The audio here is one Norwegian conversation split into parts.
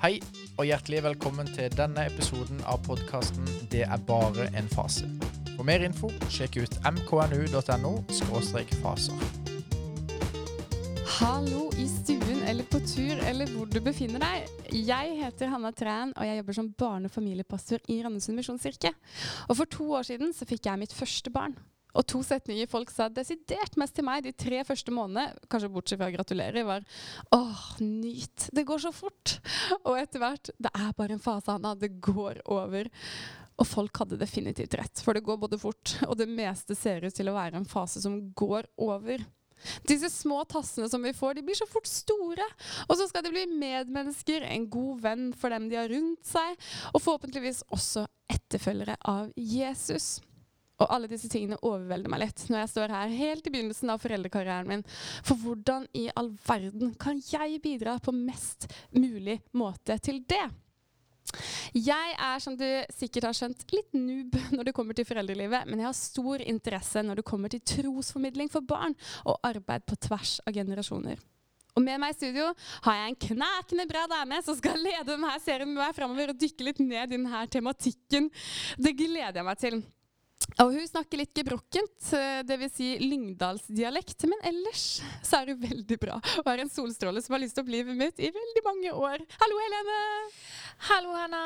Hei, og hjertelig velkommen til denne episoden av podkasten 'Det er bare en fase'. For mer info, sjekk ut mknu.no faser. Hallo i stuen eller på tur eller hvor du befinner deg. Jeg heter Hanna Træn, og jeg jobber som barne- og familiepastor i Randesund misjonskirke. Og for to år siden så fikk jeg mitt første barn. Og to setninger folk sa desidert mest til meg de tre første månedene, kanskje bortsett fra å gratulere, var åh, nyt. Det går så fort. Og etter hvert det er bare en fase, Hanna. Det går over. Og folk hadde definitivt rett, for det går både fort, og det meste ser ut til å være en fase som går over. Disse små tassene som vi får, de blir så fort store. Og så skal de bli medmennesker, en god venn for dem de har rundt seg, og forhåpentligvis også etterfølgere av Jesus. Og alle disse tingene overvelder meg litt når jeg står her helt i begynnelsen av foreldrekarrieren min. For hvordan i all verden kan jeg bidra på mest mulig måte til det? Jeg er, som du sikkert har skjønt, litt noob når det kommer til foreldrelivet, men jeg har stor interesse når det kommer til trosformidling for barn og arbeid på tvers av generasjoner. Og med meg i studio har jeg en knakende bra dame som skal lede denne serien med meg framover og dykke litt ned i denne tematikken. Det gleder jeg meg til. Og hun snakker litt gebrokkent, dvs. Si lyngdalsdialekt, men ellers så er hun veldig bra og er en solstråle som har lyst opp livet mitt i veldig mange år. Hallo, Helene! Hallo, Hanna.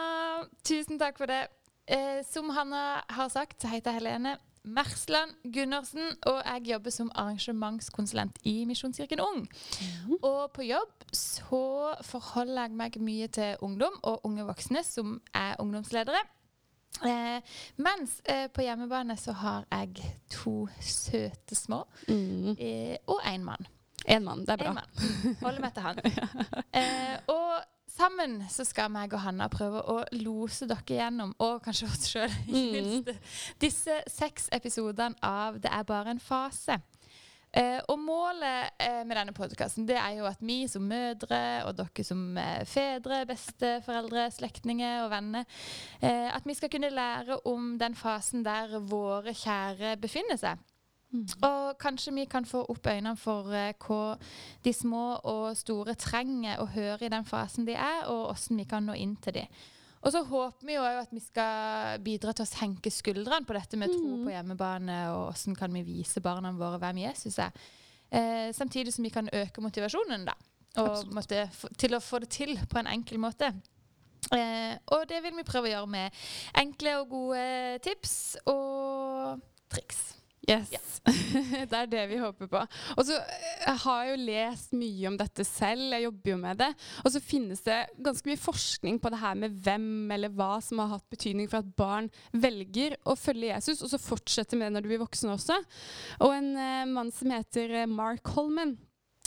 Tusen takk for det. Eh, som Hanna har sagt, så heter jeg Helene Mersland Gundersen, og jeg jobber som arrangementskonsulent i Misjonskirken Ung. Mm. Og på jobb så forholder jeg meg mye til ungdom og unge voksne som er ungdomsledere. Eh, mens eh, på hjemmebane så har jeg to søte små Mm. eh, og én mann. En mann, det er bra. Holder meg til han. Eh, og sammen så skal meg og Hanna prøve å lose dere gjennom, og kanskje oss sjøl, Mm. disse seks episodene av Det er bare en fase. Eh, og målet eh, med denne podkasten er jo at vi som mødre, og dere som eh, fedre, besteforeldre, slektninger og venner, eh, at vi skal kunne lære om den fasen der våre kjære befinner seg. Mm. Og kanskje vi kan få opp øynene for eh, hva de små og store trenger å høre i den fasen de er, og hvordan vi kan nå inn til dem. Og så håper vi jo at vi skal bidra til å senke skuldrene på dette med tro Mm. på hjemmebane, og hvordan kan vi vise barna våre hvem Jesus er. Eh, samtidig som vi kan øke motivasjonen, da. Og måtte, til å få det til på en enkel måte. Eh, og det vil vi prøve å gjøre med enkle og gode tips og triks. Yes. Ja. det er det vi håper på. Og så har Jeg jo lest mye om dette selv, jeg jobber jo med det. Og så finnes det ganske mye forskning på det her med hvem eller hva som har hatt betydning for at barn velger å følge Jesus, og så fortsetter med det når du blir voksen også. Og en eh, mann som heter eh, Mark Holman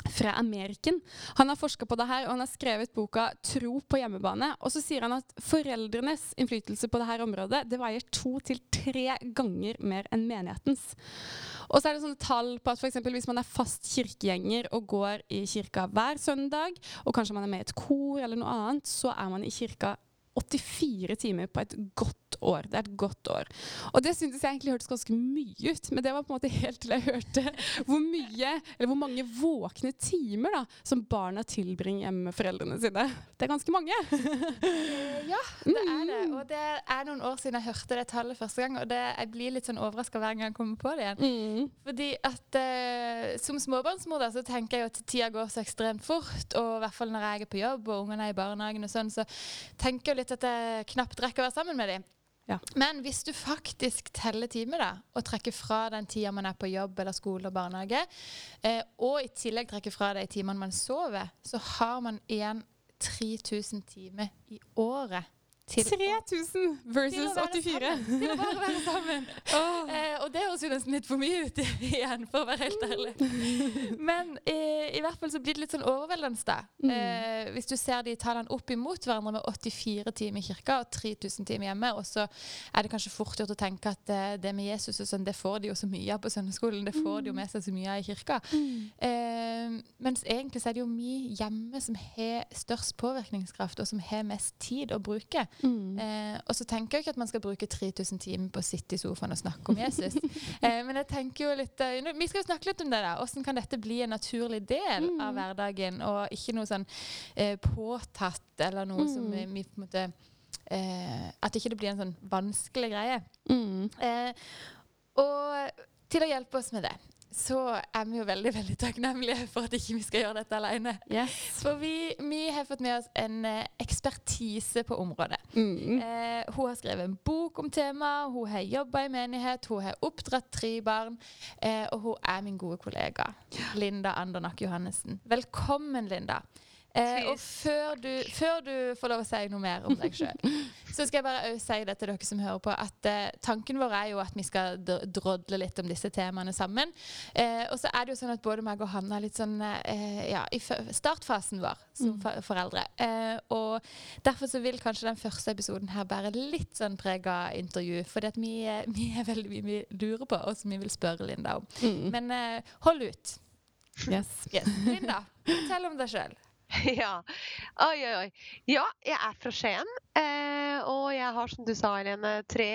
fra Ameriken. Han har forska på det her, og han har skrevet boka 'Tro på hjemmebane'. Og så sier han at foreldrenes innflytelse på dette området det veier to til tre ganger mer enn menighetens. Og så er det sånne tall på at eksempel hvis man er fast kirkegjenger og går i kirka hver søndag, og kanskje man er med i et kor eller noe annet, så er man i kirka 84 timer på et godt år. Det er et godt år. Og det syntes jeg egentlig hørtes ganske mye ut, men det var på en måte helt til jeg hørte hvor mye, eller hvor mange våkne timer da, som barna tilbringer hjemme med foreldrene sine. Det er ganske mange. Ja, det er det. Og det er noen år siden jeg hørte det tallet første gang, og det, jeg blir litt sånn overraska hver gang jeg kommer på det igjen. Mm. Fordi at eh, Som småbarnsmor da, så tenker jeg jo at tida går så ekstremt fort. Og i hvert fall når jeg er på jobb og ungene er i barnehagen, og sånn, så tenker jeg litt at jeg knapt rekker å være sammen med dem. Ja. Men hvis du faktisk teller timer da, og trekker fra den tida man er på jobb eller skole og barnehage, eh, og i tillegg trekker fra de timene man sover, så har man igjen 3000 timer i året. Til å- 3000 versus 84. Til å bare være sammen. Oh. Eh, og det høres jo nesten litt for mye ut igjen, for å være helt ærlig. Men eh, i hvert fall så blir det litt sånn overveldende, da. Mm. Eh, hvis du ser de tallene opp imot hverandre med 84 timer i kirka og 3000 timer hjemme, og så er det kanskje fort gjort å tenke at eh, det med Jesus og sånn, det får de jo så mye av på søndagsskolen. Det får de jo med seg så mye av i kirka. Eh, mens egentlig så er det jo vi hjemme som har størst påvirkningskraft, og som har mest tid å bruke. Mm. Eh, og så tenker jeg ikke at man skal bruke 3000 timer på å sitte i sofaen og snakke om Jesus. eh, men jeg tenker jo litt eh, Vi skal jo snakke litt om det. da. Hvordan kan dette bli en naturlig del Mm. av hverdagen, og ikke noe sånn eh, påtatt eller noe som Mm. vi, vi på en måte eh, At ikke det blir en sånn vanskelig greie. Mm. Eh, og til å hjelpe oss med det, så er vi jo veldig veldig takknemlige for at ikke vi skal gjøre dette alene. Yes. For vi, vi har fått med oss en eh, ekspertise på området. Mm. Eh, hun har skrevet en bok om temaet, hun har jobba i menighet, hun har oppdratt tre barn. Eh, og hun er min gode kollega. Linda Andernak Johannessen. Velkommen, Linda. Eh, og før du, før du får lov å si noe mer om deg sjøl, så skal jeg bare si det til dere som hører på, at eh, tanken vår er jo at vi skal dr- drodle litt om disse temaene sammen. Eh, og så er det jo sånn at både meg og Hanna er litt sånn eh, ja, i startfasen vår som Mm. for foreldre. Eh, og derfor så vil kanskje den første episoden her bære litt sånn preg av intervju. For vi, eh, vi er veldig mye vi lurer på, og som vi vil spørre Linda om. Mm. Men hold ut. Yes. Yes. Linda, fortell om deg sjøl. Ja. Oi, oi, oi. Ja, jeg er fra Skien. Eh, og jeg har, som du sa, Helene, tre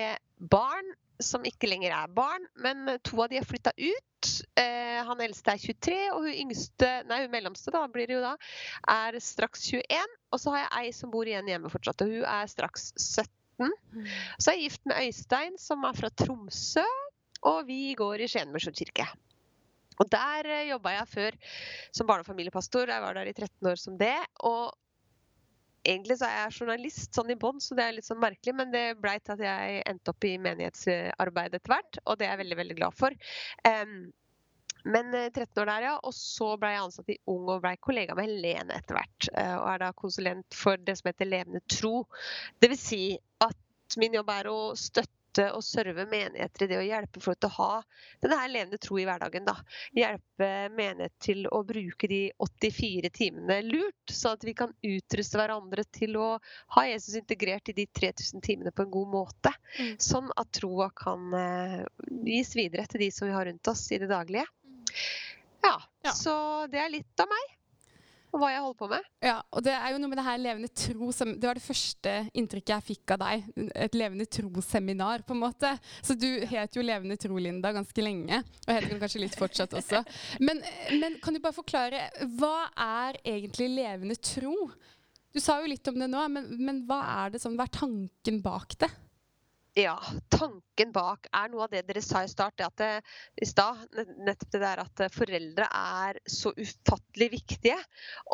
barn som ikke lenger er barn. Men to av de har flytta ut. Eh, han eldste er 23, og hun yngste, nei, hun mellomste da, blir det jo da, er straks 21. Og så har jeg ei som bor igjen hjemme fortsatt, og hun er straks 17. Så er jeg gift med Øystein, som er fra Tromsø. Og vi går i Skien misjonskirke. Og der eh, jobba jeg før som barne- og familiepastor. Jeg var der i 13 år som det. Og egentlig så er jeg journalist sånn i bånn, så det er litt sånn merkelig. Men det blei til at jeg endte opp i menighetsarbeid etter hvert, og det er jeg veldig, veldig glad for. Um, men eh, 13 år der, ja. Og så ble jeg ansatt i Ung og ble kollega med Helene etter hvert. eh, Og er da konsulent for det som heter Levende tro. Vil si at min jobb er å støtte og serve menigheter i det å hjelpe folk til å ha denne her levende tro i hverdagen. da. Hjelpe menighet til å bruke de 84 timene lurt, så at vi kan utruste hverandre til å ha Jesus integrert i de 3000 timene på en god måte. Mm. Sånn at troa kan eh, gis videre til de som vi har rundt oss i det daglige. Ja, Ja. så det er litt av meg. Og hva jeg holder på med. Ja, og det er jo noe med det her levende tro som Det var det første inntrykket jeg fikk av deg. Et levende tro-seminar, på en måte. Så du het jo Levende tro, Linda, ganske lenge. Og heter kanskje litt fortsatt også. Men, men kan du bare forklare, hva er egentlig levende tro? Du sa jo litt om det nå, men, men hva er det som, er tanken bak det? Ja, tanken bak er noe av det dere sa i start, det at det, i stad. Nettopp det der at eh, foreldre er så ufattelig viktige.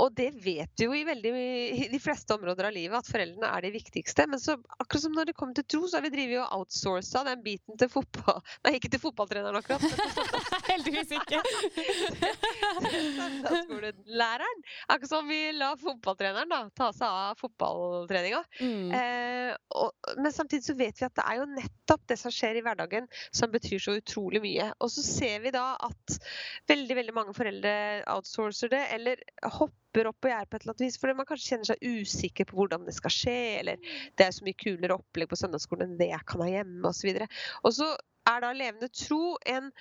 Og det vet du jo i, veldig, i de fleste områder av livet, at foreldrene er de viktigste. Men så, akkurat som når det kommer til tro, så har vi drevet og outsourca den biten til fotball... Nei, ikke til fotballtreneren akkurat, Heldigvis ikke. søndagsskolelæreren. Akkurat som vi la fotballtreneren da, ta seg av fotballtreninga. Mm. Eh, og, men samtidig så vet vi at det er jo nettopp det som skjer i hverdagen som betyr så utrolig mye. Og så ser vi da at veldig veldig mange foreldre outsourcer det, eller hopper opp og gjør på et eller annet vis, fordi man kanskje kjenner seg usikker på hvordan det skal skje, eller det er så mye kulere opplegg på søndagsskolen enn det jeg kan ha hjemme, osv. Og, så er da levende tro en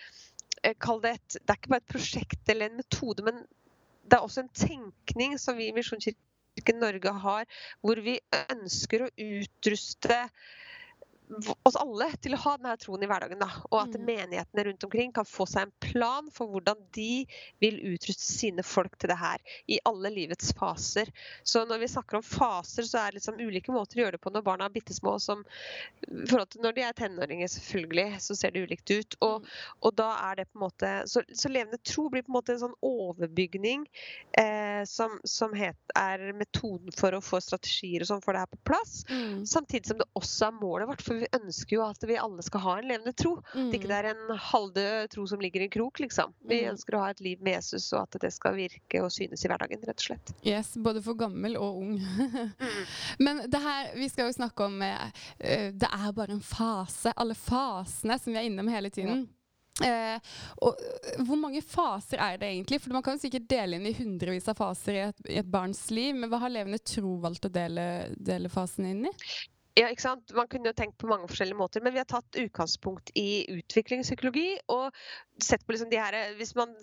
eh, Kall det et Det er ikke bare et prosjekt eller en metode, men det er også en tenkning som vi i Misjonskirken Norge har, hvor vi ønsker å utruste oss alle til å ha denne troen i hverdagen. Da. Og at Mm. menighetene rundt omkring kan få seg en plan for hvordan de vil utruste sine folk til det her i alle livets faser. Så når vi snakker om faser, så er det liksom ulike måter å gjøre det på når barna er bitte små. Som, når de er tenåringer, selvfølgelig, så ser det ulikt ut. Og, og da er det på en måte Så, så levende tro blir på en måte en sånn overbygning eh, som, som het, er metoden for å få strategier og sånn for det her på plass. Mm. Samtidig som det også er målet vårt, for vi ønsker jo at vi alle skal ha en levende tro. At ikke det er en halvdød tro som ligger i en krok, liksom. Vi Mm. ønsker å ha et liv med Jesus, og at det skal virke og synes i hverdagen, rett og slett. Yes, både for gammel og ung. Men det her, vi skal jo snakke om eh, eh, Det er bare en fase. Alle fasene som vi er innom hele tiden. Eh, og eh, Hvor mange faser er det egentlig? For Man kan jo sikkert dele inn i hundrevis av faser i et, i et barns liv. Men hva har levende tro valgt å dele, dele fasene inn i? Ja, ikke sant? Man kunne jo tenkt på mange forskjellige måter, men vi har tatt utgangspunkt i utviklingspsykologi og sett på liksom de her Hvis man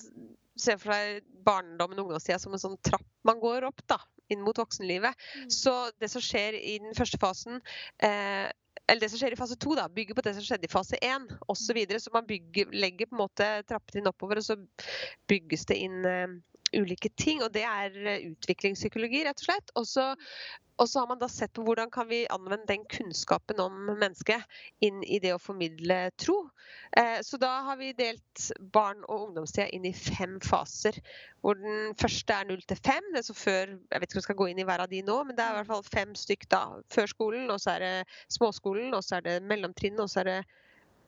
ser for seg barndommen og ungdomstida som en sånn trapp man går opp, da. inn mot voksenlivet. Mm. Så det som skjer i den første fasen eh, eller det som skjer i fase to, da, bygger på det som skjedde i fase én osv. Så, videre. så man bygger, legger på en måte trappetrinn oppover, og så bygges det inn eh, ulike ting. Og det er eh, utviklingspsykologi, rett og slett. Og så, og så har man da sett på hvordan kan vi anvende den kunnskapen om mennesket inn i det å formidle tro. Eh, så da har vi delt barn- og ungdomstida inn i fem faser. Hvor den første er null til fem. Det er så før, jeg vet ikke om vi skal gå inn i hver av de nå, men det er i hvert fall fem stykk da. Før skolen, og så er det småskolen, og så er det mellomtrinnet, og så er det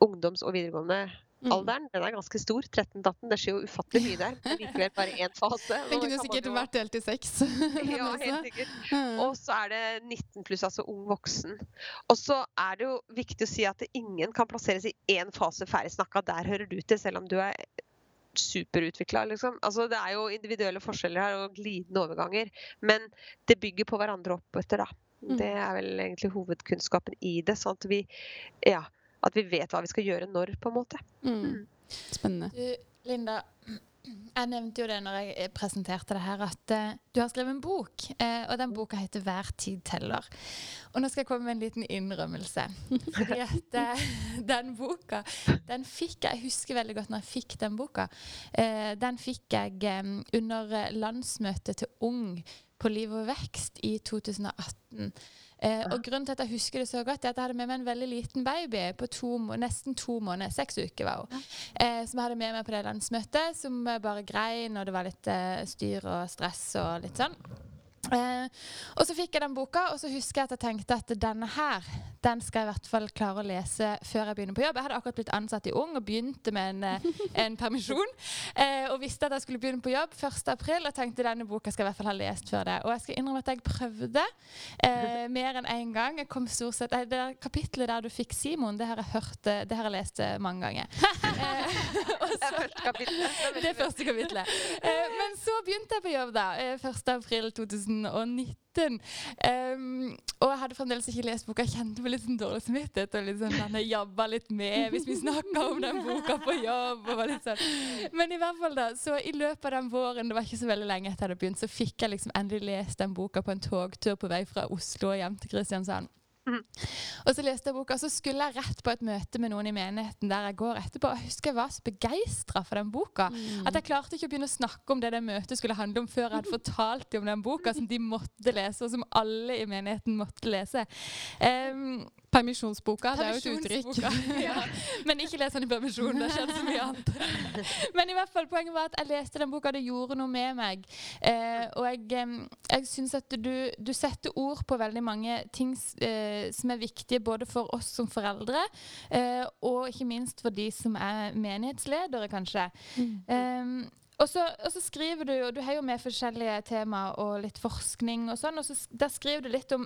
ungdoms- og videregående. Alderen. Den er ganske stor. 13-18. Det skjer jo ufattelig mye der. Men likevel bare én fase. Den kunne sikkert vært delt i seks. ja, helt sikkert. Mm. Og så er det 19 pluss, altså ung voksen. Og så er det jo viktig å si at ingen kan plasseres i én fase ferdig snakka. Der hører du til, selv om du er superutvikla, liksom. Altså, det er jo individuelle forskjeller her og glidende overganger. Men det bygger på hverandre opp etter, da. Mm. Det er vel egentlig hovedkunnskapen i det. Sånn at vi, ja, at vi vet hva vi skal gjøre når, på en måte. Mm. Spennende. Du, Linda, jeg nevnte jo det når jeg eh, presenterte det her, at uh, du har skrevet en bok. Uh, og den boka heter 'Hver tid teller'. Og nå skal jeg komme med en liten innrømmelse. Fordi at uh, den boka, den fikk jeg Jeg husker veldig godt når jeg fikk den boka. Eh, den fikk jeg um, under landsmøtet til Ung på Liv og vekst i 2018. Eh, og grunnen til at jeg husker det så godt, er at jeg hadde med meg en veldig liten baby på to, nesten to måneder. Seks uker var hun. Eh, som jeg hadde med meg på det landsmøtet, som bare grein, og det var litt eh, styr og stress og litt sånn. Eh, og så fikk jeg den boka, og så husker jeg at jeg tenkte at denne her, den skal jeg i hvert fall klare å lese før jeg begynner på jobb. Jeg hadde akkurat blitt ansatt i Ung og begynte med en, eh, en permisjon. Eh, og visste at jeg skulle begynne på jobb 1. april, og tenkte denne boka skal jeg i hvert fall ha lest før det. Og jeg skal innrømme at jeg prøvde eh, mer enn én en gang. Jeg kom stort sett, det Det kapitlet der du fikk Simon, det har jeg hørt, eh, det har jeg lest eh, mange ganger. Eh, Det er så- første. Det er første kapitlet. Eh, begynte jeg på jobb, da. Eh, 1. april 2019. Um, og jeg hadde fremdeles ikke lest boka. Jeg kjente meg litt sånn dårlig samvittighet. Og sånn, jeg jabba litt med hvis vi snakka om den boka på jobb. Og litt sånn. Men i hvert fall da, så i løpet av den våren, det var ikke så veldig lenge etter jeg hadde begynt, så fikk jeg liksom endelig lest den boka på en togtur på vei fra Oslo hjem til Kristiansand. Og så leste jeg boka, så skulle jeg rett på et møte med noen i menigheten der jeg går etterpå. Og jeg husker jeg var så begeistra for den boka. Mm. At jeg klarte ikke å begynne å snakke om det det møtet skulle handle om, før jeg hadde fortalt dem om den boka som de måtte lese, og som alle i menigheten måtte lese. Um, Permisjonsboka, det er jo et uttrykk. Ja. Men ikke les den i permisjon. Det skjedde så mye annet. Men i hvert fall, poenget var at jeg leste den boka, det gjorde noe med meg. Eh, og jeg, jeg syns at du, du setter ord på veldig mange ting eh, som er viktige både for oss som foreldre, eh, og ikke minst for de som er menighetsledere, kanskje. Um, og så, og så skriver du, og du har jo med forskjellige temaer og litt forskning og sånn, og så, der skriver du litt om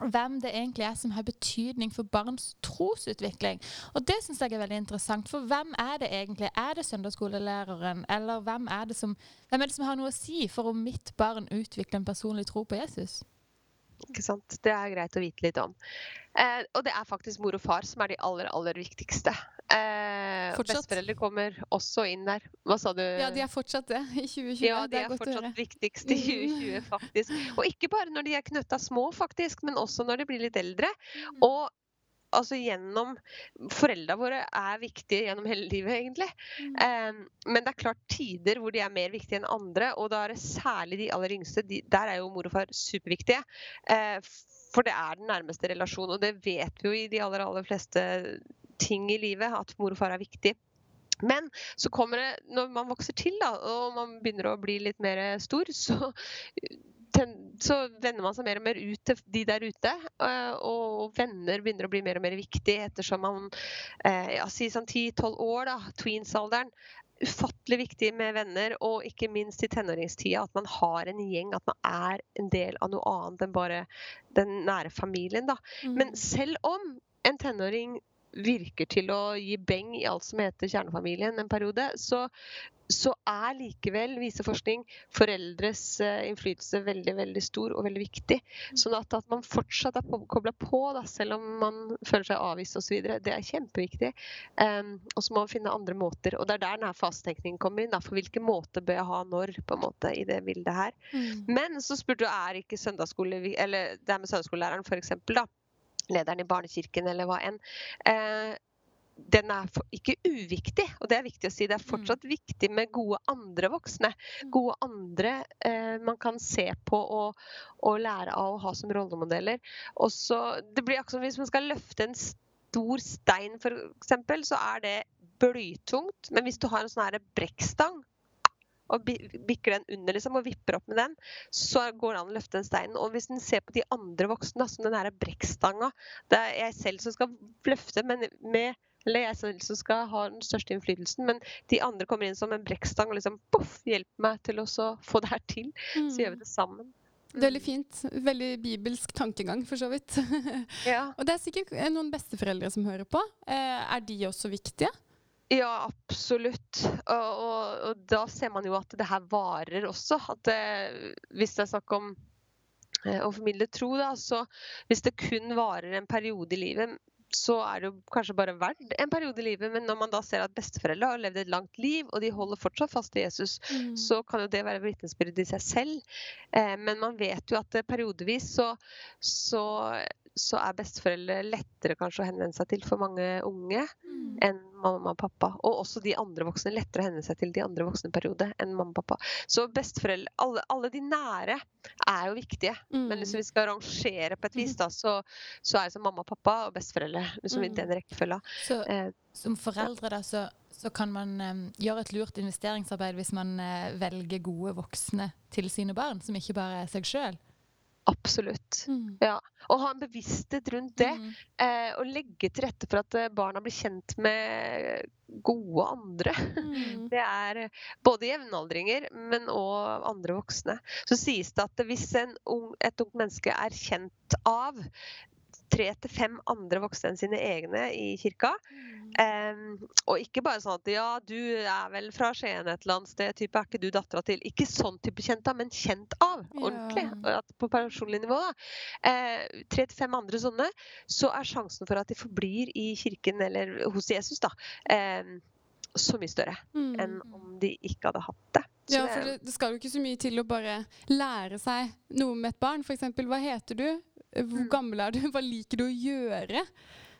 hvem det egentlig er som har betydning for barns trosutvikling. Og det syns jeg er veldig interessant. For hvem er det egentlig? Er det søndagsskolelæreren, eller hvem er det som, hvem er det som har noe å si for om mitt barn utvikler en personlig tro på Jesus? Ikke sant? Det er greit å vite litt om. Eh, og det er faktisk mor og far som er de aller, aller viktigste. Eh. Besteforeldre kommer også inn der. Hva sa du? Ja, de er fortsatt det i 2020. Ja, de er er fortsatt viktigst i 2020, faktisk. Og ikke bare når de er knøtta små, faktisk, men også når de blir litt eldre. Mm. Og altså gjennom Foreldra våre er viktige gjennom hele livet, egentlig. Mm. Um, men det er klart tider hvor de er mer viktige enn andre, og da er det særlig de aller yngste. De, der er jo mor og far superviktige. Uh, for det er den nærmeste relasjonen, og det vet vi jo i de aller, aller fleste ting i livet, at mor og far er viktig. Men så kommer det, når man vokser til da, og man begynner å bli litt mer stor, så, så vender man seg mer og mer ut til de der ute. eh, Og venner begynner å bli mer og mer viktig ettersom man eh, ja, si sånn 10-12 år, da, tweens-alderen. Ufattelig viktig med venner, og ikke minst i tenåringstida. At man har en gjeng, at man er en del av noe annet enn bare den nære familien. da. Mm. Men selv om en tenåring virker til å gi beng i alt som heter kjernefamilien en periode, så, så er likevel, viser forskning, foreldres uh, innflytelse veldig veldig stor og veldig viktig. Sånn at, at man fortsatt er kobla på, da, selv om man føler seg avvist osv. Det er kjempeviktig. Um, og så må man finne andre måter. Og det er der denne fasetenkningen kommer inn. Da, for hvilken måte bør jeg ha når på en måte, i det bildet her. Mm. Men så spurte du er ikke søndagsskole, eller det er med søndagsskolelæreren f.eks. lederen i barnekirken eller hva enn. Eh, den er ikke uviktig, og det er viktig å si. Det er fortsatt mm. viktig med gode andre voksne. Mm. Gode andre eh, man kan se på og, og, lære av å ha som rollemodeller. Også, det blir akkurat som Hvis man skal løfte en stor stein, f.eks., så er det blytungt. Men hvis du har en sånn brekkstang og bikker den under liksom, og vipper opp med den, så går det an å løfte den steinen. Og hvis en ser på de andre voksne, som den brekkstanga Det er jeg selv som skal løfte, men med eller jeg selv som skal ha den største innflytelsen, men de andre kommer inn som en brekkstang og liksom poff, hjelper meg til å få det her til. Mm. Så gjør vi det sammen. Det er Veldig fint. Veldig bibelsk tankegang, for så vidt. Ja. og det er sikkert noen besteforeldre som hører på. Eh, er de også viktige? Ja, absolutt. Og, og, og, da ser man jo at det her varer også. At det, hvis det er snakk om eh, å formidle tro, da, så hvis det kun varer en periode i livet, så er det jo kanskje bare verdt en periode i livet. Men når man da ser at besteforeldre har levd et langt liv, og de holder fortsatt fast i Jesus, mm. så kan jo det være vitnesbyrd i seg selv. Eh, men man vet jo at periodevis så, så så er besteforeldre lettere kanskje å henvende seg til for mange unge mm. enn mamma og pappa. Og også de andre voksne lettere å henvende seg til de andre voksne periode enn mamma og pappa. Så besteforeldre, alle, alle de nære er jo viktige. Mm. Men hvis vi skal rangere på et vis, da, så, så er det som mamma og pappa og besteforeldre liksom mm. i den rekkefølga. Så eh, som foreldre, da, så, så kan man eh, gjøre et lurt investeringsarbeid hvis man eh, velger gode voksne til sine barn, som ikke bare er seg sjøl? Absolutt. Mm. Ja. Å ha en bevissthet rundt det. Mm. Eh, og legge til rette for at eh, barna blir kjent med gode andre. Mm. Det er både jevnaldringer, men òg andre voksne. Så sies det at hvis ung, et ungt menneske er kjent av tre til fem andre voksne enn sine egne i kirka. Um, og ikke bare sånn at ja, du er vel fra Skien et eller annet sted, type, er ikke du dattera til Ikke sånn type kjent av, men kjent av. Ordentlig. Ja. På personlig nivå. Uh, tre til fem andre sånne, så er sjansen for at de forblir i kirken eller hos Jesus, da, um, så mye større mm. enn om de ikke hadde hatt det. Så ja, for det, det, skal jo ikke så mye til å bare lære seg noe med et barn. F.eks. hva heter du? Hvor mm. gammel er du? Hva liker du å gjøre?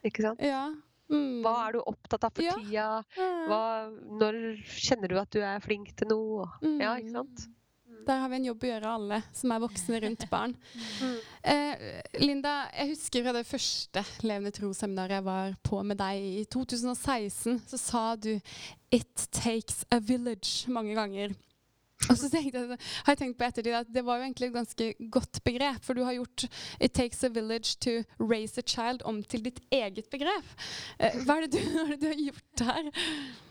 Ikke sant? Ja. Mm. Hva er du opptatt av for ja. tida? Hva, når kjenner du at du er flink til noe? Mm. Ja, ikke sant? Mm. Der har vi en jobb å gjøre, alle som er voksne rundt barn. Mm. Eh, Linda, jeg husker fra det første Levende tro-seminaret jeg var på med deg i 2016, så sa du 'It takes a village' mange ganger. Og så jeg, har jeg tenkt på ettertid at det var jo egentlig et ganske godt begrep. For du har gjort 'It takes a village to raise a child' om til ditt eget begrep. Eh, hva er det du, er det du har gjort der?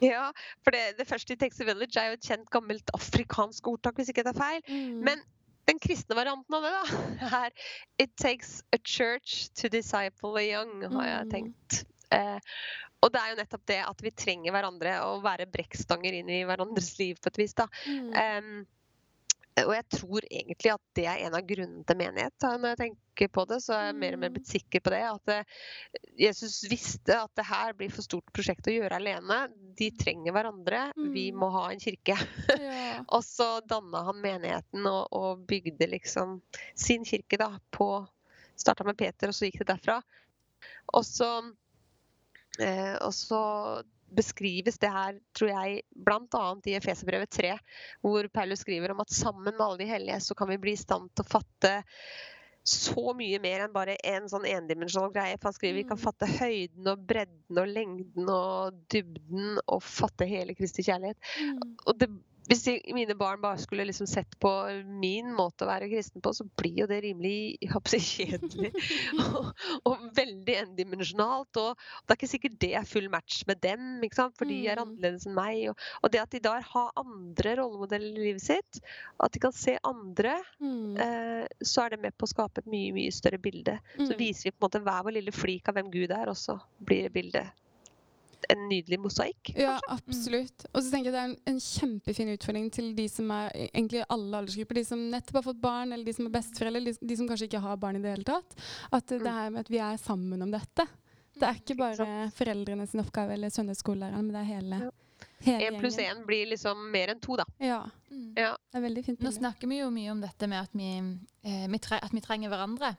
Ja, for det, det, første 'It takes a village' er jo et kjent gammelt afrikansk ordtak, hvis ikke det er feil. Mm. Men den kristne varianten av det da, er 'It takes a church to disciple a young', har jeg mm. tenkt. Eh, og det er jo nettopp det at vi trenger hverandre og være brekkstanger inn i hverandres liv på et vis. da. Mm. Um, og jeg tror egentlig at det er en av grunnene til menighet. Når jeg tenker på det, så er jeg mer og mer blitt sikker på det. At eh, Jesus visste at det her blir for stort prosjekt å gjøre alene. De trenger hverandre. Vi mm. må ha en kirke. Ja. og så danna han menigheten og, og, bygde liksom sin kirke da på Starta med Peter, og så gikk det derfra. Og så og så beskrives det her, tror jeg, bl.a. i Efeserbrevet 3, hvor Paulus skriver om at sammen med alle de hellige så kan vi bli i stand til å fatte så mye mer enn bare en sånn endimensjonal greie. For han skriver vi kan mm. fatte høyden og bredden og lengden og dybden og fatte hele Kristi kjærlighet. Mm. Og det, hvis de, mine barn bare skulle liksom sett på min måte å være kristen på, så blir jo det rimelig håper kjedelig og, og veldig endimensjonalt. Og det er ikke sikkert det er full match med dem, for de er Mm. annerledes enn meg. Og, og det at de da har andre rollemodeller i livet sitt, at de kan se andre, Mm. eh, så er det med på å skape et mye mye større bilde. Så Mm. viser vi på en måte hver vår lille flik av hvem Gud er, og så blir bildet en nydelig mosaikk. Ja, absolutt. Og så tenker jeg det er en, en kjempefin utfordring til de som er e- egentlig alle aldersgrupper. De som nettopp har fått barn, eller de som er besteforeldre, de, de som kanskje ikke har barn i det hele tatt. At det Mm. her med at vi er sammen om dette. Det er ikke bare foreldrene sin oppgave eller søndagsskolelæreren, men det er hele, Ja. Én pluss én blir liksom mer enn to, da. Ja, Mm. Ja. det er veldig fint. Nå snakker vi jo mye om dette med at vi, eh, vi, tre at vi trenger hverandre.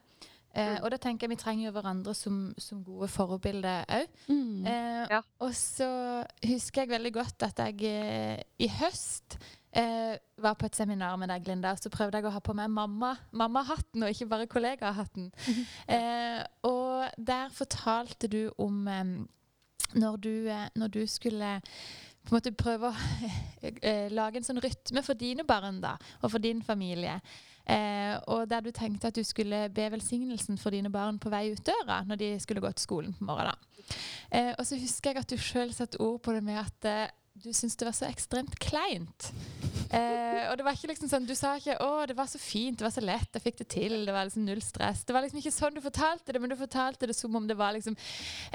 Eh, Mm. og da tenker jeg vi trenger jo hverandre som, som gode forbilder òg. Mm. Eh, Ja. Og så husker jeg veldig godt at jeg eh, i høst eh, var på et seminar med deg, Linda, og så prøvde jeg å ha på meg mamma- mammahatten, og ikke bare kollegahatten. eh, og der fortalte du om eh, når, du, eh, når du skulle på en måte prøve å eh, lage en sånn rytme for dine barn da, og for din familie. Eh, og der du tenkte at du skulle be velsignelsen for dine barn på vei ut døra når de skulle gå til skolen på morgenen. Eh, og så husker jeg at du sjøl satte ord på det med at eh, du syntes det var så ekstremt kleint. Eh, og det var ikke liksom sånn, Du sa ikke 'Å, det var så fint, det var så lett, jeg fikk det til'. Det var liksom null stress. Det var liksom ikke sånn du fortalte det, men du fortalte det som om det var liksom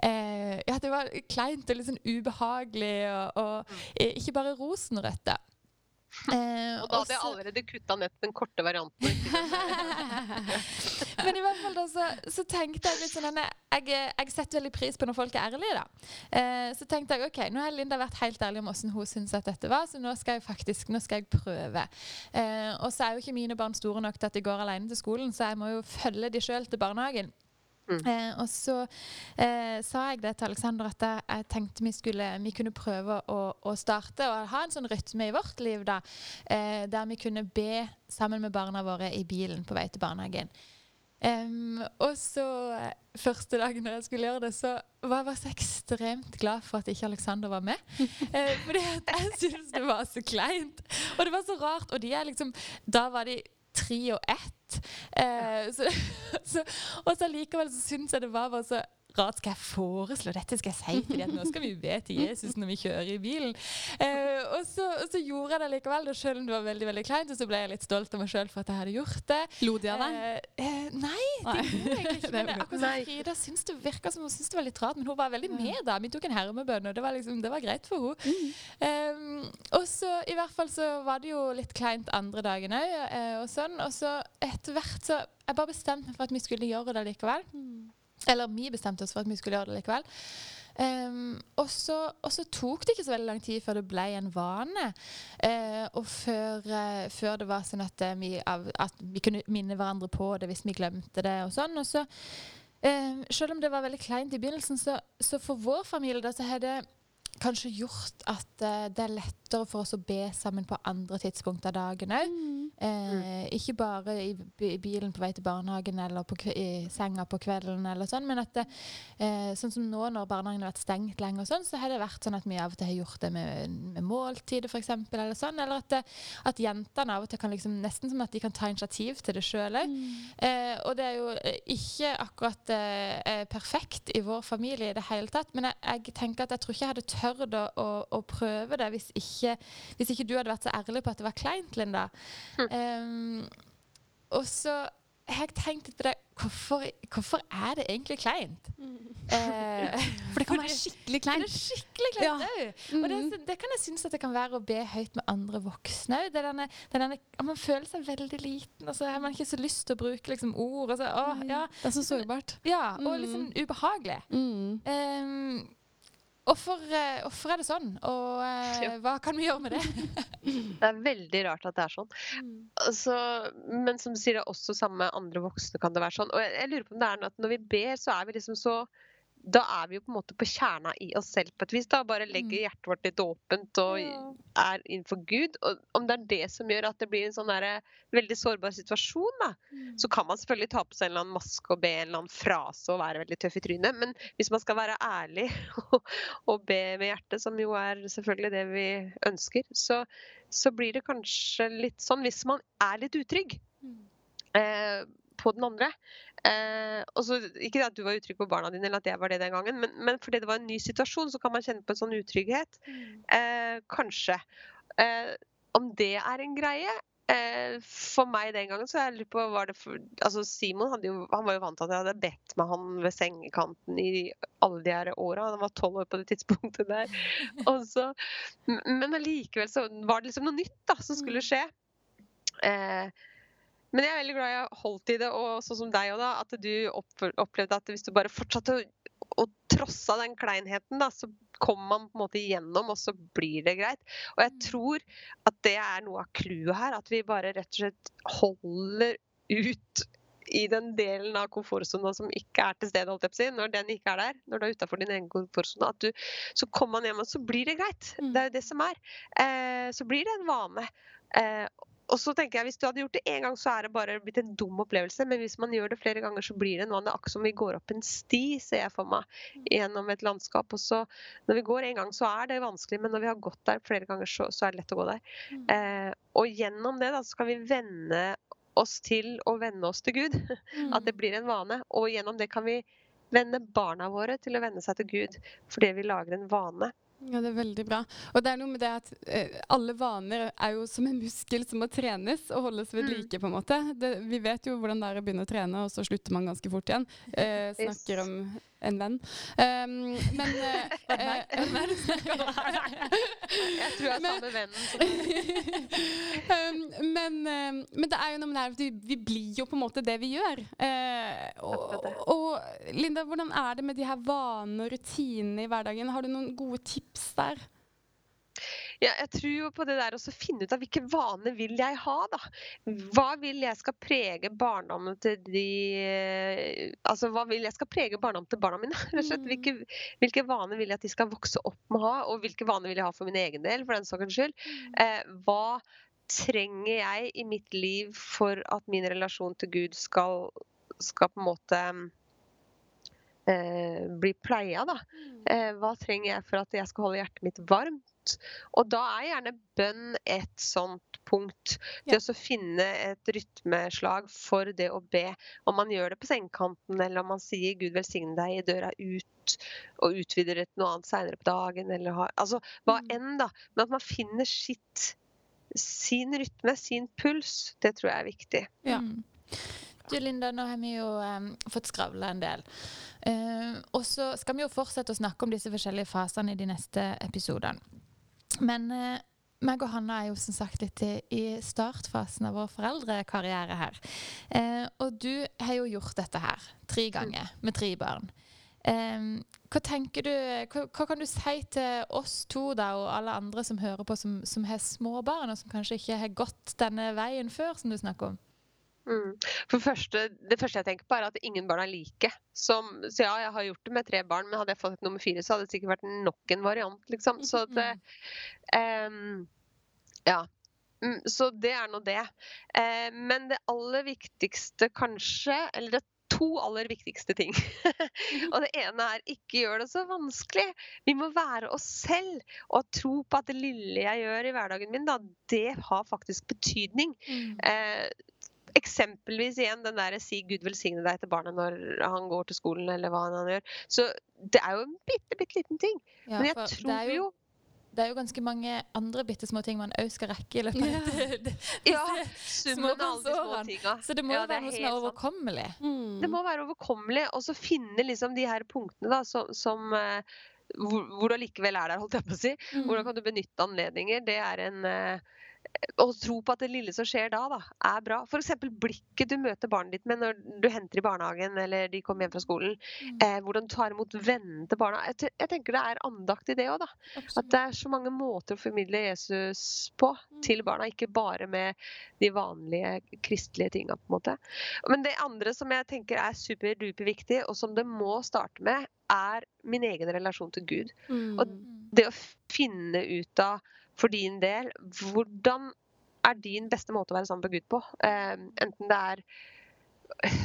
eh, Ja, det var kleint og litt sånn ubehagelig, og, og eh, ikke bare rosenrødt. da. Eh, Og da hadde jeg allerede kutta ned den korte varianten. Men i hvert fall da, så, så tenkte jeg litt sånn jeg, jeg setter veldig pris på når folk er ærlige. da. Eh, så tenkte jeg ok, nå har Linda vært helt ærlig om hvordan hun syns at dette var, så nå skal jeg faktisk nå skal jeg prøve. Eh, og så er jo ikke mine barn store nok til at de går alene til skolen, så jeg må jo følge de sjøl til barnehagen. Mm. Eh, og så eh, sa jeg det til Alexander at jeg, tenkte vi, skulle, vi kunne prøve å, å starte og ha en sånn rytme i vårt liv da, eh, der vi kunne be sammen med barna våre i bilen på vei til barnehagen. Um, og så eh, første dagen når jeg skulle gjøre det, så var jeg bare så ekstremt glad for at ikke Alexander var med. Eh, fordi jeg syntes det var så kleint. Og det var så rart. Og de er liksom Da var de tre og ett. Eh, så, så, og så likevel så syns jeg det var bare så rart. Skal jeg foreslå dette? Skal jeg si til dem nå skal vi be til Jesus når vi kjører i bilen? Eh, og, så, og så gjorde jeg det likevel, da, selv om det var veldig veldig kleint. Og så ble jeg litt stolt av meg sjøl for at jeg hadde gjort det. Lo de av deg? Eh, eh, nei, det gjorde jeg ikke. Men akkurat som Frida syntes det virka som hun syntes det var litt rart, men hun var veldig med da. Vi tok en hermebønn, og det var, liksom, det var greit for henne. Um, og så i hvert fall så var det jo litt kleint andre dagen òg, og sånn. Og så etter hvert så Jeg bare bestemte meg for at vi skulle gjøre det likevel. Eller vi bestemte oss for at vi skulle gjøre det likevel. Um, og, så, tok det ikke så veldig lang tid før det ble en vane. Uh, og før, uh, før det var sånn at, eh, vi, av, at vi kunne minne hverandre på det hvis vi glemte det. og sånn. Og så, uh, selv om det var veldig kleint i begynnelsen, så, så for vår familie da, så har det kanskje gjort at uh, det er lettere for oss å be sammen på andre tidspunkt av dagen òg. Eh, ikke bare i, i bilen på vei til barnehagen eller på i senga på kvelden, eller sånn, men at det, eh, sånn som nå når barnehagen har vært stengt lenge, og sånn, så har det vært sånn at vi av og til har gjort det med, med måltider, f.eks., eller sånn. Eller at, det, at jentene av og til kan liksom, nesten som at de kan ta initiativ til det sjøl òg. Eh, og det er jo eh, ikke akkurat eh, eh, perfekt i vår familie i det hele tatt, men jeg, jeg tenker at jeg tror ikke jeg hadde tørt å, å, å prøve det hvis ikke, hvis ikke du hadde vært så ærlig på at det var kleint, Linda. Em, og så har jeg tenkt på det hvorfor, hvorfor er det egentlig kleint? Eh, For det kan være skikkelig kleint. det er skikkelig kleint Ja. mm. Og det, Mm. det kan jeg synes at det kan være å be høyt med andre voksne òg. Man føler seg veldig liten, og så har man ikke så lyst til å bruke liksom, ord. Så, å, ja, Det er så sårbart. ja, og Mm. sånn ubehagelig. Mm. Um, Hvorfor eh, hvorfor er det sånn, og eh, hva kan vi gjøre med det? Det er veldig rart at det er sånn. Altså, men som du sier, det er også sammen med andre voksne kan det være sånn. Og jeg, jeg lurer på om det er noe at når vi ber, så er vi liksom så da er vi jo på en måte på kjerna i oss selv på et vis. da, Bare legger Mm. hjertet vårt litt åpent og er innenfor Gud. Og om det er det som gjør at det blir en sånn der, veldig sårbar situasjon, da, så kan man selvfølgelig ta på seg en eller annen maske og be en eller annen frase og være veldig tøff i trynet. Men hvis man skal være ærlig og, og be med hjertet, som jo er selvfølgelig det vi ønsker, så, så blir det kanskje litt sånn hvis man er litt utrygg eh, på den andre. Eh, også, ikke at du var utrygg på barna dine, eller at jeg var det den gangen, men, men fordi det var en ny situasjon, så kan man kjenne på en sånn utrygghet. Eh, kanskje. Eh, om det er en greie eh, For meg den gangen så jeg lurer på var det for, altså Simon jo, han var jo vant til at jeg hadde bedt med han ved sengekanten i alle de her åra. Han var tolv år på det tidspunktet der. Og så, men allikevel så var det liksom noe nytt da, som skulle skje. Eh, men jeg er veldig glad jeg holdt i det, og sånn som deg òg, da. At du opplevde at hvis du bare fortsatte å, å trosse den kleinheten, da, så kommer man på en måte igjennom, og så blir det greit. Og jeg tror at det er noe av clouet her. At vi bare rett og slett holder ut i den delen av komfortsona som ikke er til stede, holdt jeg på å si. Når den ikke er der, når du er utafor din egen komfortsone, at du, så kommer man hjem, og så blir det greit. Mm. Det er jo det som er. Eh, så blir det en vane. Eh, og så tenker jeg, Hvis du hadde gjort det én gang, så er det bare blitt en dum opplevelse. Men hvis man gjør det flere ganger, så blir det en vane. Akkurat som vi går opp en sti, ser jeg for meg, gjennom et landskap. Og så, når vi går en gang, så er det vanskelig, men når vi har gått der flere ganger, så, så er det lett å gå der. Eh, og gjennom det da, så kan vi vende oss til å vende oss til Gud. At det blir en vane. Og gjennom det kan vi vende barna våre til å vende seg til Gud, fordi vi lager en vane. Ja, det er veldig bra. Og det er noe med det at eh, alle vaner er jo som en muskel som må trenes og holdes ved Mm. like, på en måte. Det, vi vet jo hvordan det er å begynne å trene, og så slutter man ganske fort igjen. Eh, snakker om en venn. Um, men uh, En snakker om? Jeg tror jeg er samme vennen. Um, men, um, men det er jo noe med det her at vi, vi blir jo på en måte det vi gjør. Uh, og, og Linda, hvordan er det med de her vanene og rutinene i hverdagen? Har du noen gode tips der? Ja, jeg tror jo på det der å finne ut av hvilke vaner vil jeg ha, da. Hva vil jeg skal prege barndommen til de Altså hva vil jeg skal prege barndommen til barna mine? Rett og slett. Mm. Hvilke, hvilke vaner vil jeg at de skal vokse opp med å ha, og hvilke vaner vil jeg ha for min egen del, for den saks skyld. Eh, hva trenger jeg i mitt liv for at min relasjon til Gud skal, skal på en måte eh, bli pleia, da. Eh, hva trenger jeg for at jeg skal holde hjertet mitt varmt? Og da er gjerne bønn et sånt punkt. Det Ja. å finne et rytmeslag for det å be. Om man gjør det på sengekanten, eller om man sier 'Gud velsigne deg' i døra ut, og utvider et noe annet seinere på dagen, eller har Altså hva Mm. enn, da. Men at man finner sitt sin rytme, sin puls, det tror jeg er viktig. Ja. Mm. Du Linda, nå har vi jo um, fått skravla en del. Uh, og så skal vi jo fortsette å snakke om disse forskjellige fasene i de neste episodene. Men eh, meg og Hanna er jo som sagt litt i, i startfasen av vår foreldrekarriere her. Eh, og du har jo gjort dette her tre ganger med tre barn. Eh, hva tenker du, hva, hva kan du si til oss to da, og alle andre som hører på, som, som har små barn, og som kanskje ikke har gått denne veien før, som du snakker om? Mm. Første, det første jeg tenker på, er at ingen barn er like. Som, så ja, jeg har gjort det med tre barn, men hadde jeg fått nummer fire, så hadde det sikkert vært nok en variant, liksom. Så det um, Ja. Mm, Så det er nå det. Eh, men det aller viktigste kanskje, eller det to aller viktigste ting. og det ene er ikke gjør det så vanskelig. Vi må være oss selv og tro på at det lille jeg gjør i hverdagen min, da, det har faktisk betydning. Eh, eksempelvis igjen den der 'si Gud velsigne deg' til barnet når han går til skolen, eller hva han gjør. Så det er jo en bitte, bitte liten ting. Ja, Men jeg tror er jo Det er jo ganske mange andre bitte små ting man òg skal rekke i løpet av Ja. det- det- Ja, summen av alle de små tinga. Så det må Ja, jo det være noe som er overkommelig. Mm. Det må være overkommelig, og så finne liksom de her punktene da, som, som eh, hvor, hvor du allikevel er der, holdt jeg på å si. Mm. Hvordan kan du benytte anledninger? Det er en eh, Å tro på at det lille som skjer da, da, er bra. F.eks. blikket du møter barnet ditt med når du henter i barnehagen eller de kommer hjem fra skolen. Mm. Eh, hvordan du tar imot vennene til barna. Jeg, jeg tenker det er andakt i det òg. At det er så mange måter å formidle Jesus på til barna, ikke bare med de vanlige kristelige tinga. Men det andre som jeg tenker er superduper viktig, og som det må starte med, er min egen relasjon til Gud. Mm. Og Det å finne ut av for din del hvordan er din beste måte å være sammen med Gud på. Eh, enten det er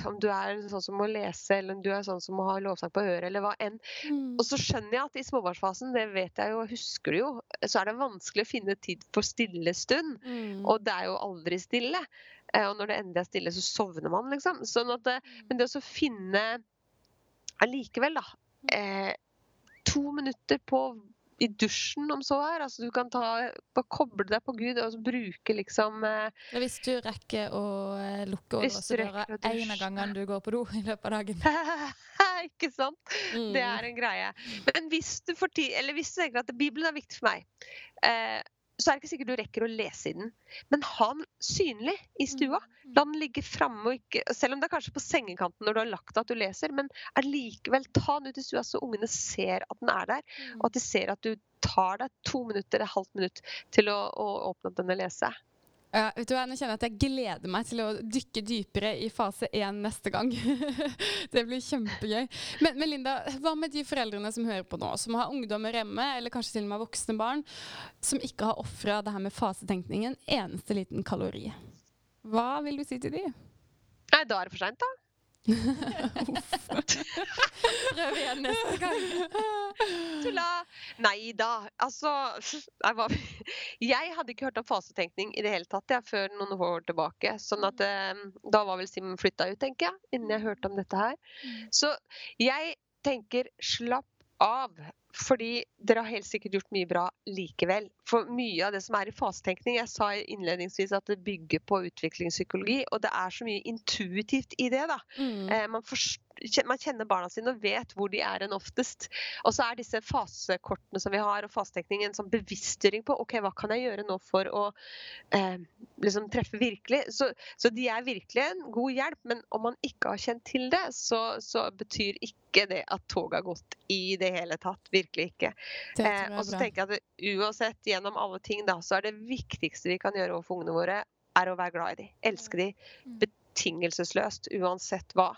om du er sånn som må lese, eller om du er sånn som må ha lovsang på øret, eller hva enn. Mm. Og så skjønner jeg at i småbarnsfasen, det vet jeg jo, husker du jo, så er det vanskelig å finne tid for stille stund. Mm. Og det er jo aldri stille. Eh, Og når det endelig er stille, så sovner man, liksom. Sånn at det, men det å finne allikevel, da, eh, to minutter på i dusjen, om så er. Altså du kan ta, bare koble deg på Gud og bruke liksom eh, hvis du rekker å eh, lukke og så låse du døra rekker av gangene du går på do i løpet av dagen. Ikke sant? Mm. Det er en greie. Men hvis du, får tid, eller hvis du tenker at Bibelen er viktig for meg, eh, så er det ikke sikkert du rekker å lese i den. Men ha den synlig i stua. La den ligge framme, og ikke, selv om det er kanskje på sengekanten når du har lagt deg at du leser. Men allikevel, ta den ut i stua så ungene ser at den er der. Og at de ser at du tar deg to minutter, et halvt minutt til å, å åpne opp den og lese. Ja, vet du hva, Nå kjenner jeg at jeg gleder meg til å dykke dypere i fase én neste gang. det blir kjempegøy. Men, men Linda, hva med de foreldrene som hører på nå, som har ungdommer hjemme, eller kanskje til og med voksne barn, som ikke har ofra det her med fasetenkningen eneste liten kalori? Hva vil du si til de? Nei, da er det for seint, da. Prøv igjen neste gang. Tulla! Nei da. Altså jeg, var, jeg hadde ikke hørt om fasetenkning i det hele tatt jeg, før noen år tilbake. Sånn at eh, Da var vel Simen flytta ut, tenker jeg, innen jeg hørte om dette her. Så jeg tenker slapp av. Fordi dere har helt sikkert gjort mye bra likevel. For mye av det som er i fasetenkning Jeg sa innledningsvis at det bygger på utviklingspsykologi, og det er så mye intuitivt i det. da. Mm. Eh, man, forst- kjen- man kjenner barna sine og vet hvor de er enn oftest. Og så er disse fasekortene som vi har, og fasetekning en sånn bevisstgjøring på ok, hva kan jeg gjøre nå for å eh, liksom treffe virkelig. Så, så de er virkelig en god hjelp, men om man ikke har kjent til det, så, så betyr ikke det at toget har gått i det hele tatt. Virkelig ikke. Eh, og så tenker jeg at uansett, gjennom alle ting, da, så er det viktigste vi kan gjøre overfor ungene våre, er å være glad i dem. Elske dem Mm. betingelsesløst, uansett hva.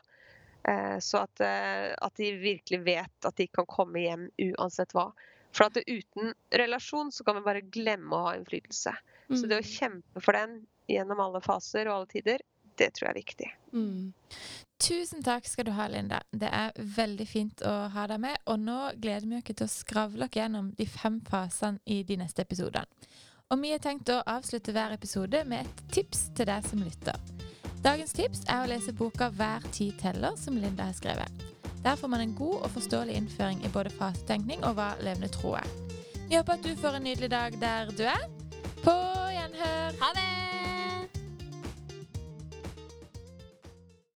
Eh, så at, eh, at de virkelig vet at de kan komme hjem uansett hva. For at uten relasjon så kan vi bare glemme å ha innflytelse. Så det å Mm. kjempe for den gjennom alle faser og alle tider, det tror jeg er viktig. Mm. Tusen takk skal du ha, Linda. Det er veldig fint å ha deg med. Og nå gleder vi oss til å skravle oss gjennom de fem fasene i de neste episodene. Og vi har tenkt å avslutte hver episode med et tips til deg som lytter. Dagens tips er å lese boka 'Hver tid teller', som Linda har skrevet. Der får man en god og forståelig innføring i både fasetenkning og hva levende tro er. Vi håper at du får en nydelig dag der du er. På gjenhør! Ha det!